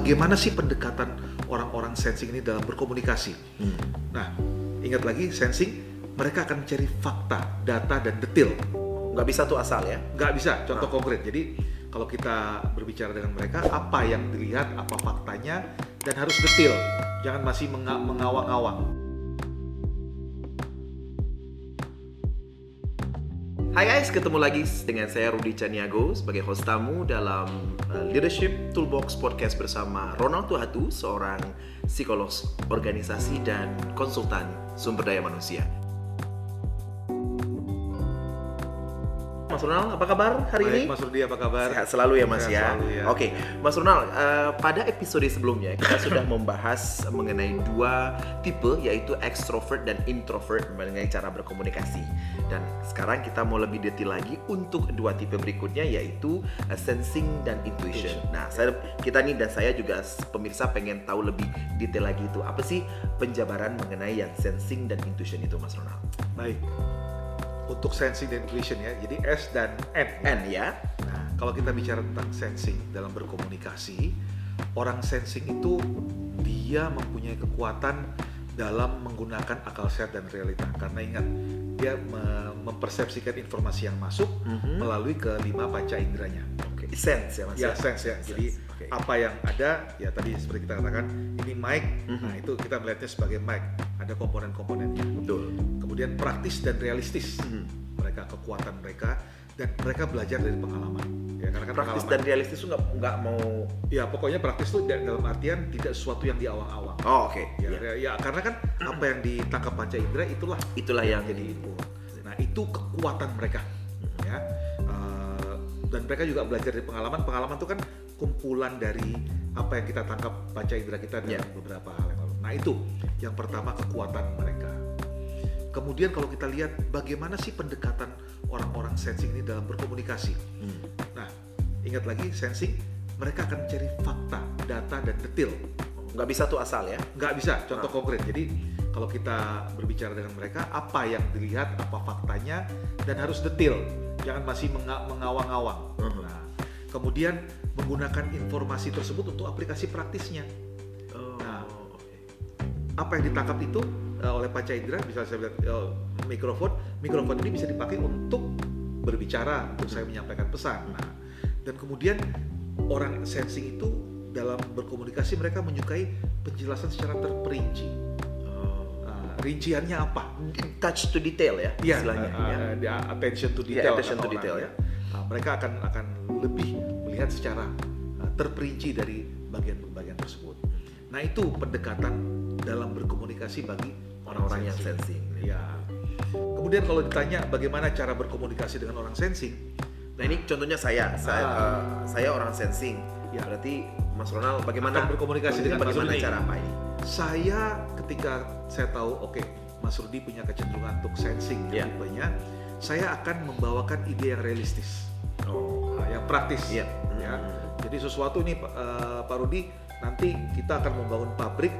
bagaimana sih pendekatan orang-orang sensing ini dalam berkomunikasi. Hmm. Nah, ingat lagi sensing mereka akan mencari fakta, data dan detail. Nggak bisa tuh asal ya. Nggak bisa contoh Ah. konkret. Jadi kalau kita berbicara dengan mereka, apa yang dilihat, apa faktanya, dan harus detail. Jangan masih menga- mengawang-awang. Hai guys, ketemu lagi dengan saya Rudi Caniago sebagai host tamu dalam uh, Leadership Toolbox Podcast bersama Ronald Tuhatu, seorang psikolog organisasi dan konsultan sumber daya manusia. Mas Ronald, apa kabar hari Baik, ini? Mas Rudi apa kabar? Sehat selalu ya Mas Sehat ya. selalu, ya. Oke, Mas Ronald, eh, pada episode sebelumnya kita sudah membahas mengenai dua tipe yaitu extrovert dan introvert mengenai cara berkomunikasi. Dan sekarang kita mau lebih detail lagi untuk dua tipe berikutnya yaitu eh, sensing dan intuition. Nah, saya kita nih dan saya juga pemirsa pengen tahu lebih detail lagi itu apa sih penjabaran mengenai yang sensing dan intuition itu Mas Ronald. Baik. Untuk sensing dan intuition ya, jadi S dan N. N ya. Nah, kalau kita bicara tentang sensing dalam berkomunikasi, orang sensing itu dia mempunyai kekuatan dalam menggunakan akal sehat dan realita. Karena ingat, dia me- mempersepsikan informasi yang masuk Mhm. melalui kelima panca inderanya. Oke, sense ya Mas Ya, sense ya. Jadi Sense, oke. apa yang ada, ya tadi seperti kita katakan, ini mic. Mhm. Nah, itu kita melihatnya sebagai mic. Ada komponen-komponennya. Betul. Kemudian praktis dan realistis. Mhm. Mereka kekuatan mereka dan mereka belajar dari pengalaman. Ya, karena kan praktis pengalaman- dan realistis tuh nggak nggak mau Ya pokoknya praktis tuh da- dalam artian tidak sesuatu yang diawang-awang. oh oke Ya, Ya. ya, ya, karena kan apa yang ditangkap panca indera itulah itulah yang jadi jadi input. Nah itu kekuatan mereka, ya. Eh, dan mereka juga belajar dari pengalaman. Pengalaman itu kan kumpulan dari apa yang kita tangkap panca indera kita dalam Ya. beberapa hal yang. Nah itu yang pertama kekuatan mereka. Kemudian kalau kita lihat bagaimana sih pendekatan orang-orang sensing ini dalam berkomunikasi. Hmm. Nah, ingat lagi sensing, mereka akan mencari fakta, data, dan detail. nggak bisa tuh asal ya Nggak bisa, contoh Ah. konkret. Jadi, kalau kita berbicara dengan mereka, apa yang dilihat, apa faktanya, dan harus detail. Jangan masih menga- mengawang-awang. Mhm. Nah, kemudian menggunakan informasi tersebut untuk aplikasi praktisnya. Apa yang ditangkap itu eh, oleh panca indera, bisa saya bilang eh, mikrofon, mikrofon ini bisa dipakai untuk berbicara, untuk saya menyampaikan pesan. Nah, dan kemudian orang sensing itu dalam berkomunikasi mereka menyukai penjelasan secara terperinci. Nah, rinciannya apa? touch to detail ya Iya, istilahnya uh, ya. uh, attention to Iya, detail. attention kata to detail, orang, ya. Nah, mereka akan akan lebih melihat secara uh, terperinci dari bagian-bagian tersebut. Nah, itu pendekatan dalam berkomunikasi bagi orang-orang yang sensing Ya. Kemudian kalau ditanya bagaimana cara berkomunikasi dengan orang sensing, nah ini contohnya saya saya Ah. eh, saya orang sensing Ya. berarti Mas Ronald bagaimana Akan berkomunikasi dengan Mas bagaimana Rudi. cara apa ini saya ketika saya tahu oke Mas Rudi punya kecenderungan untuk sensing Ya. tipenya, saya akan membawakan ide yang realistis. oh Nah, yang praktis Iya. ya. Hmm. Jadi sesuatu nih Pak eh, Pak Rudi nanti kita akan membangun pabrik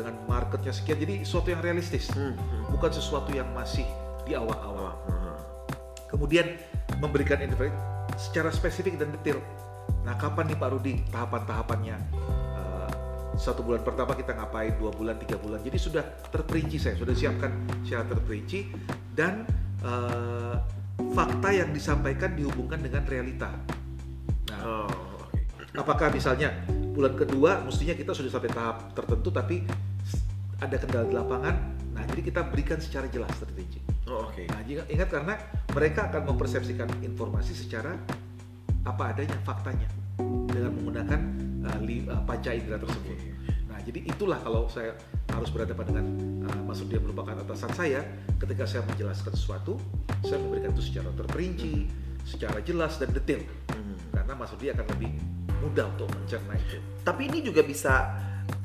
dengan marketnya sekian. Jadi sesuatu yang realistis, Hmm, hmm. bukan sesuatu yang masih di awal-awal. hmm. Kemudian memberikan informasi secara spesifik dan detail. Nah, kapan nih Pak Rudi tahapan-tahapannya? Eh, satu bulan pertama kita ngapain, dua bulan, tiga bulan. Jadi sudah terperinci saya, sudah siapkan secara terperinci dan eh, fakta yang disampaikan dihubungkan dengan realita. Nah, oh oke apakah misalnya bulan kedua mestinya kita sudah sampai tahap tertentu tapi ada kendala di lapangan nah jadi kita berikan secara jelas terperinci oh oke. Nah jika, ingat karena mereka akan mempersepsikan informasi secara apa adanya faktanya dengan menggunakan uh, li, uh, panca indera tersebut. Nah jadi itulah kalau saya harus berhadapan dengan uh, Mas Rudi yang merupakan atasan saya ketika saya menjelaskan sesuatu saya memberikan itu secara terperinci secara jelas dan detail. Hmm. karena Mas Rudi akan lebih mudah untuk mencerna itu. tapi ini juga bisa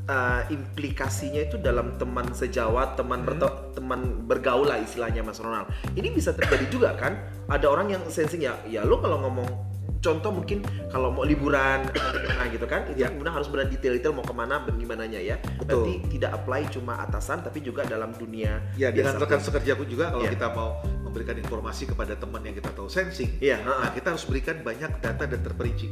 uh, implikasinya itu dalam teman sejawat, teman Hmm. berto- teman bergaul lah istilahnya Mas Ronald. Ini bisa terjadi juga kan? Ada orang yang sensing ya, ya lo kalau ngomong contoh mungkin kalau mau liburan ke mana gitu kan, itu Ya. kemudian harus benar detail-detail mau ke mana, bagaimanya ya. Betul. Berarti tidak apply cuma atasan, tapi juga dalam dunia Ya dengan rekan sekerja pun juga kalau Iya. kita mau memberikan informasi kepada teman yang kita tahu sensing, Iya, nah kita harus berikan banyak data dan terperinci.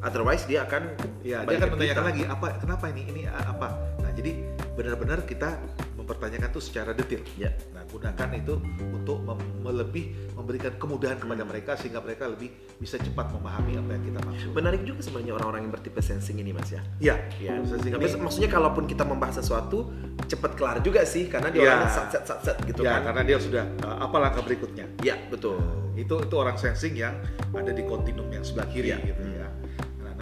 Otherwise dia akan Ya, dia akan menanyakan kita. lagi apa kenapa ini ini a- apa. Nah, jadi benar-benar kita mempertanyakan tuh secara detail. Ya. Nah, gunakan itu untuk mem- lebih memberikan kemudahan kepada Hmm. mereka sehingga mereka lebih bisa cepat memahami apa yang kita maksud. Menarik juga sebenarnya orang-orang yang bertipe sensing ini mas ya. Iya, Ya. Sensing Tapi ini- maksudnya kalaupun kita membahas sesuatu cepat kelar juga sih karena dia Ya. orangnya sat set sat set gitu ya, kan. karena dia sudah uh, apa langkah berikutnya. Ya betul. Itu itu orang sensing yang ada di kontinum yang sebelah kiri Iya. gitu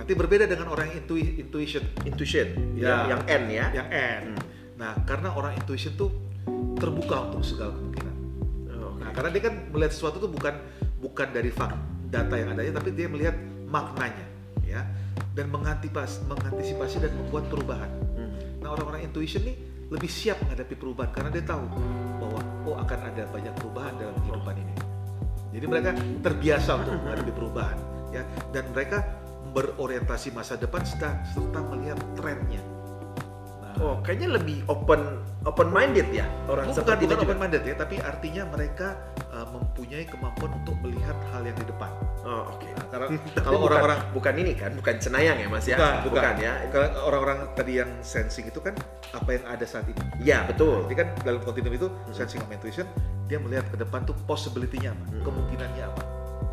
nanti berbeda dengan orang yang intui- intuition Intuition. Ya. Yang, yang N ya. yang N. Hmm. Nah, karena orang intuition tuh terbuka untuk segala kemungkinan. Oh, oke. Nah, karena dia kan melihat sesuatu tuh bukan bukan dari fak data yang adanya, tapi dia melihat maknanya, ya, dan mengantisipasi, mengantisipasi dan membuat perubahan. Hmm. Nah, orang-orang intuition nih lebih siap menghadapi perubahan karena dia tahu bahwa oh akan ada banyak perubahan dalam kehidupan ini. Jadi mereka terbiasa untuk menghadapi perubahan, ya, dan mereka berorientasi masa depan serta, serta melihat trennya. Nah, Oh, kayaknya lebih open open minded ya orang bukan seperti bukan itu open minded ya, tapi artinya mereka uh, mempunyai kemampuan untuk melihat hal yang di depan. Oh, oke. Nah, karena kalau bukan- orang-orang bukan ini kan, bukan cenayang ya Mas ya? bukan, bukan, ya. Kalau orang-orang tadi yang sensing itu kan apa yang ada saat ini. Ya, betul. Jadi kan dalam kontinum itu sensing sama intuition dia melihat ke depan tuh possibility-nya apa, Hmm. kemungkinannya apa.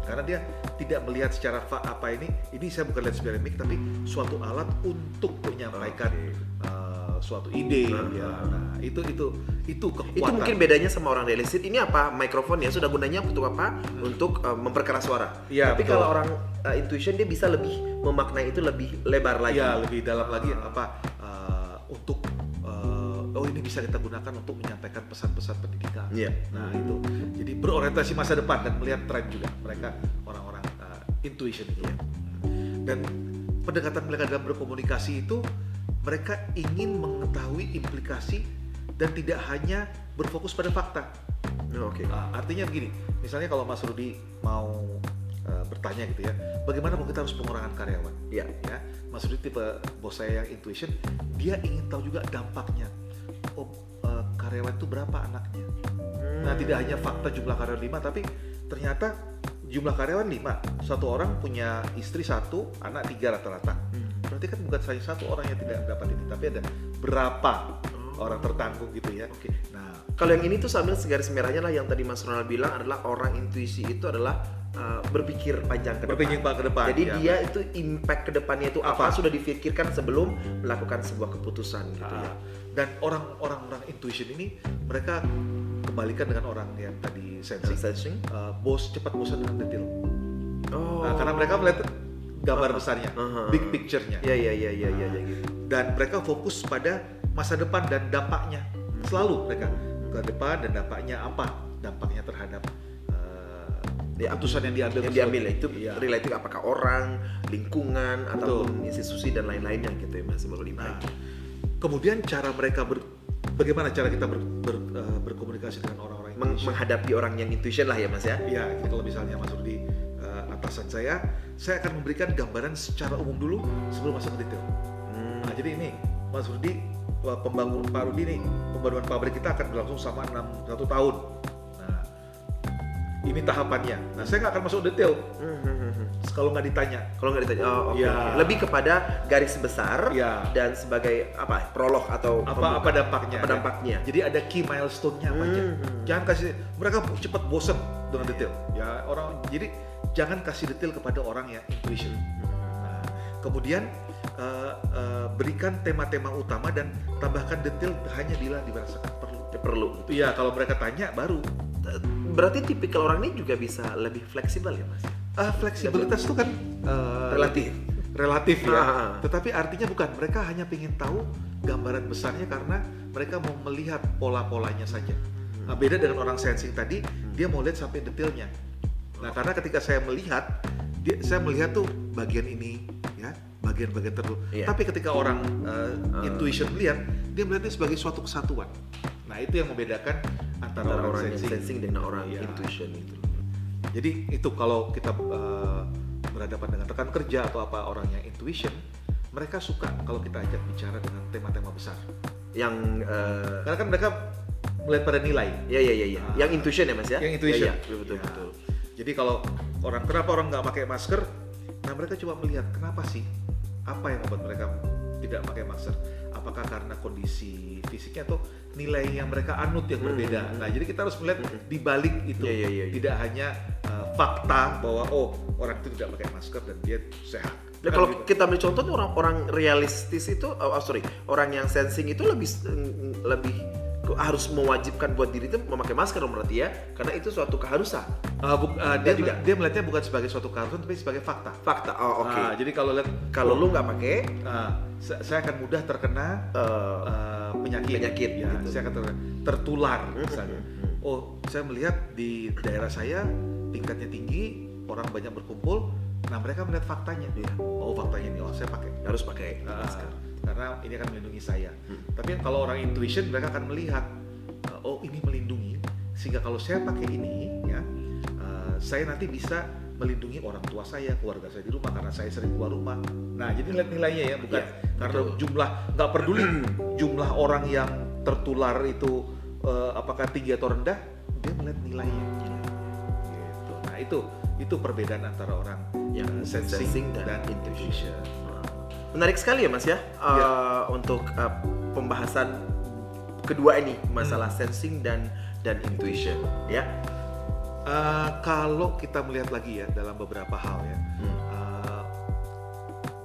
Karena dia tidak melihat secara fa apa ini, ini saya bukan lihat sebagai mic tapi suatu alat untuk menyampaikan Oke. uh, suatu ide Hmm. ya. Nah, itu itu itu kekuatan. Itu mungkin bedanya sama orang realistis. Ini apa? Mikrofon ya sudah gunanya untuk apa? Untuk uh, memperkeras suara. Iya, Tapi betul. kalau orang uh, intuition dia bisa lebih memaknai itu lebih lebar lagi. Ya lebih dalam lagi apa uh, untuk uh, oh ini bisa kita gunakan untuk menyampaikan pesan-pesan pendidikan. Iya. Nah itu jadi berorientasi masa depan dan melihat tren juga mereka orang-orang uh, intuition itu. Dan pendekatan mereka dalam berkomunikasi itu mereka ingin mengetahui implikasi dan tidak hanya berfokus pada fakta. Oh, Oke. Nah, artinya begini, misalnya kalau Mas Rudi mau uh, bertanya gitu ya, bagaimana kalau kita harus pengurangan karyawan? Iya. ya Mas Rudi tipe bos saya yang intuition dia ingin tahu juga dampaknya oh eh, karyawan itu berapa anaknya nah Hmm. tidak hanya fakta jumlah karyawan lima tapi ternyata jumlah karyawan lima satu orang punya istri satu anak tiga rata-rata Hmm. berarti kan bukan saja satu orang yang tidak mendapat ini tapi ada berapa Oh. orang tertanggung gitu ya Oke. nah Kalau yang ini tuh sambil segaris merahnya lah yang tadi Mas Ronald bilang adalah orang intuisi itu adalah uh, berpikir panjang ke depan. berpikir ke depan Jadi ya. dia itu impact ke depannya itu apa? Apa? sudah difikirkan sebelum melakukan sebuah keputusan gitu ya. Dan orang-orang orang intuition ini mereka kembalikan dengan orang yang tadi sensing Sensing. uh, bos cepat bosan dengan detail Oh. Nah, karena mereka melihat gambar Ah, besarnya, ah, ah, big picture-nya, Ya ya ya ya ya, ya gitu. dan mereka fokus pada masa depan dan dampaknya. Selalu mereka ke depan dan dampaknya apa? Dampaknya terhadap uh, Ya, keputusan yang diambil. yang diambil itu Iya. relatif apakah orang, lingkungan ataupun institusi dan lain-lainnya gitu ya Mas Baru Nah, kemudian cara mereka ber, bagaimana cara kita ber, ber- uh, berkomunikasi dengan orang-orang Meng- menghadapi orang yang intuition lah ya Mas ya. Ya, jadi kalau misalnya Mas Rudi uh, atasan saya, saya akan memberikan gambaran secara umum dulu sebelum masuk ke detail. Hmm. Nah, jadi ini Mas Rudi, wah, pembangun Pak Rudi nih, pembangunan pabrik kita akan berlangsung sama 6, satu tahun. Nah, ini tahapannya. Nah, saya nggak akan masuk detail hmm, hmm, hmm. Kalau nggak ditanya. Kalau nggak ditanya, oh, oke, Ya. lebih kepada garis besar Ya. dan sebagai apa prolog atau Apa pembuka. apa dampaknya? Apa dampaknya? Jadi ada key milestone-nya apa aja. Hmm. Jangan kasih mereka cepat bosen dengan detail. Ya orang jadi jangan kasih detail kepada orang yang intuition. Nah, kemudian eh, eh, berikan tema-tema utama dan tambahkan detail hanya bila dirasakan perlu. Ya, perlu. Iya, kalau mereka tanya baru. Berarti tipikal orang ini juga bisa lebih fleksibel ya mas? Ah, fleksibilitas itu kan eh, Relatif. relatif ya. Ah. Tetapi artinya bukan mereka hanya ingin tahu gambaran besarnya karena mereka mau melihat pola-polanya saja. Nah, beda dengan orang sensing tadi, dia mau lihat sampai detailnya. Nah, karena ketika saya melihat, dia, saya melihat tuh bagian ini, ya, bagian-bagian tertentu. Iya. Tapi ketika orang uh, Ah. intuition melihat, dia melihatnya sebagai suatu kesatuan. Nah, itu yang membedakan antara, Antara orang, orang sensing. sensing dengan orang Iya. intuition itu. Jadi itu kalau kita uh, berhadapan dengan rekan kerja atau apa orang yang intuition, mereka suka kalau kita ajak bicara dengan tema-tema besar. Yang eh, Karena kan mereka melihat pada nilai. ya ya ya ya, Ah. yang intuition ya mas ya? Yang intuition. Ya, ya, betul Ya. betul. Jadi kalau orang kenapa orang nggak pakai masker? Nah mereka coba melihat kenapa sih, apa yang membuat mereka tidak pakai masker? Apakah karena kondisi fisiknya atau nilai yang mereka anut yang berbeda? hmm. Nah jadi kita harus melihat Hmm. di balik itu, Iya, iya, iya, iya. tidak hanya uh, fakta bahwa oh orang itu tidak pakai masker dan dia sehat. Nah, Kan kalau gitu. kita ambil contoh orang-orang realistis itu, oh, oh, sorry, orang yang sensing itu lebih lebih harus mewajibkan buat diri itu memakai masker berarti ya, karena itu suatu keharusan. Uh, uh, dia, juga. dia melihatnya bukan sebagai suatu keharusan tapi sebagai fakta. Fakta. Oh, oke. Nah, jadi kalau lihat Kalau lu nggak pakai, uh, sa- saya akan mudah terkena eh, uh, penyakit, Penyakit, ya, gitu. saya akan ter- tertular Hmm, misalnya. hmm, hmm. Oh, saya melihat di daerah saya tingkatnya tinggi, orang banyak berkumpul. Nah, mereka melihat faktanya. Iya. Oh, faktanya ini, oh saya pakai. harus pakai Uh, masker. karena ini akan melindungi saya. Hmm. Tapi kalau orang intuition, mereka akan melihat, uh, oh ini melindungi, sehingga kalau saya pakai ini, ya, uh, saya nanti bisa melindungi orang tua saya, keluarga saya di rumah karena saya sering keluar rumah. Nah, jadi lihat nilainya ya, bukan Iya, karena betul. jumlah nggak peduli jumlah orang yang tertular itu uh, apakah tinggi atau rendah, dia melihat nilainya. Nah itu itu perbedaan antara orang Yang uh, sensing, sensing dan, dan intuition. Menarik sekali ya Mas ya, eh, untuk eh, pembahasan kedua ini masalah sensing dan dan intuition ya. Uh, kalau kita melihat lagi ya dalam beberapa hal ya, Hmm. uh,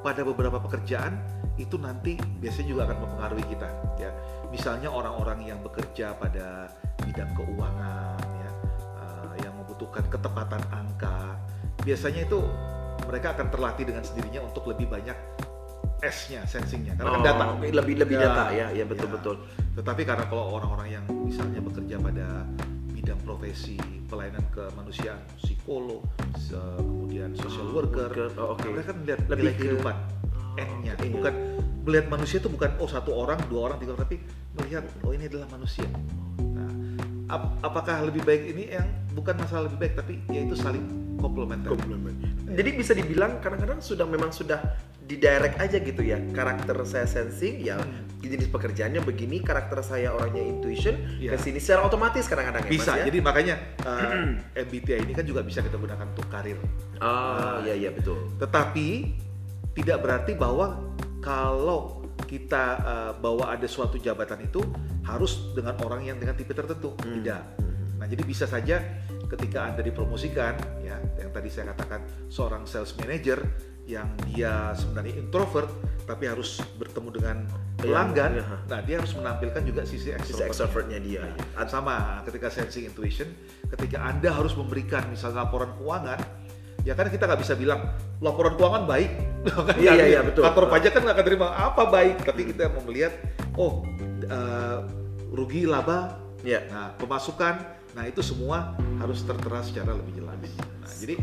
pada beberapa pekerjaan itu nanti biasanya juga akan mempengaruhi kita ya. Misalnya orang-orang yang bekerja pada bidang keuangan membutuhkan ketepatan angka, biasanya itu mereka akan terlatih dengan sendirinya untuk lebih banyak S-nya, sensingnya, karena kan Oh, data. lebih lebih Ya, data ya, ya betul ya. betul. Tetapi karena kalau orang-orang yang misalnya bekerja pada bidang profesi pelayanan kemanusiaan, psikolog, se- kemudian social Oh, worker, worker. Oh, oke. nah, mereka kan melihat Lebih nilai ke- kehidupan, Oh, N-nya, bukan melihat manusia itu bukan oh satu orang, dua orang, tiga orang, tapi melihat oh ini adalah manusia. Ap- apakah lebih baik ini yang bukan masalah lebih baik, tapi yaitu saling komplementer. Jadi bisa dibilang kadang-kadang sudah memang sudah di direct aja gitu ya karakter saya sensing ya Hmm. jenis pekerjaannya begini karakter saya orangnya intuition Iya. ke sini secara otomatis kadang-kadang ya Bisa, ya. jadi makanya uh, MBTI ini kan juga bisa kita gunakan untuk karir. ah iya iya betul. Tetapi tidak berarti bahwa kalau kita uh, bawa ada suatu jabatan itu harus dengan orang yang dengan tipe tertentu. Hmm. Tidak. Hmm. Nah, jadi bisa saja ketika Anda dipromosikan ya, yang tadi saya katakan seorang sales manager yang dia sebenarnya introvert tapi harus bertemu dengan pelanggan. Iya, iya. Nah, dia harus menampilkan juga sisi Sisi extrovert. extrovertnya dia. Nah, sama ketika sensing intuition, ketika Anda harus memberikan misalnya laporan keuangan, ya kan kita nggak bisa bilang laporan keuangan baik. Kan Iya, iya, iya, betul. Kantor pajak kan nggak akan terima apa baik, tapi kita mau melihat, oh eh, rugi laba, Iya. nah pemasukan, nah itu semua harus tertera secara lebih jelas. Nah, jadi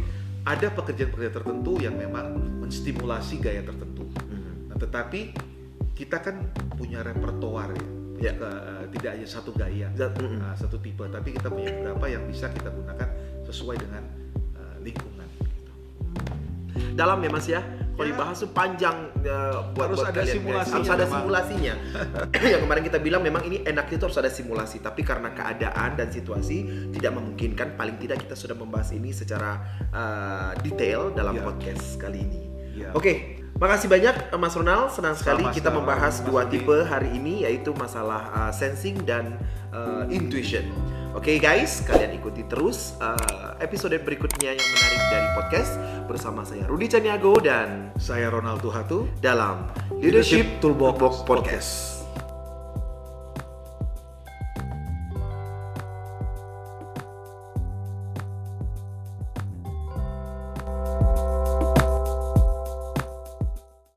ada pekerjaan-pekerjaan tertentu yang memang menstimulasi gaya tertentu. Mhm. Nah, tetapi kita kan punya repertoar ya, Ya. Ke- eh, tidak hanya satu gaya, mhm. nah, satu tipe, tapi kita punya beberapa yang bisa kita gunakan sesuai dengan eh, lingkungan. Dalam ya Mas ya. Kalau Ya. dibahas tuh panjang eh, buat Harus buat ada kalian, guys. simulasinya Harus ada memang. simulasinya. yang kemarin kita bilang memang ini enaknya itu harus ada simulasi, tapi karena keadaan dan situasi tidak memungkinkan, paling tidak kita sudah membahas ini secara eh, detail dalam Ya. podcast kali ini. Ya. Oke, makasih banyak Mas Ronald. Senang sekali Sama-sama, kita membahas dua tipe hari ini yaitu masalah uh, sensing dan uh, intuition. Oke guys, kalian ikuti terus uh, episode berikutnya yang menarik dari podcast bersama saya Rudi Caniago dan Saya Ronald Tuhatu. dalam Leadership Leadership Toolbox Toolbox Podcast.